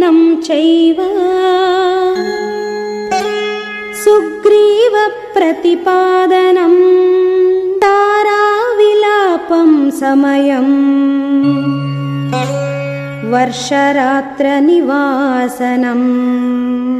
हननं चैव। सुग्रीवप्रतिपादनं ताराविलापं समयम् वर्षरात्रनिवासनम्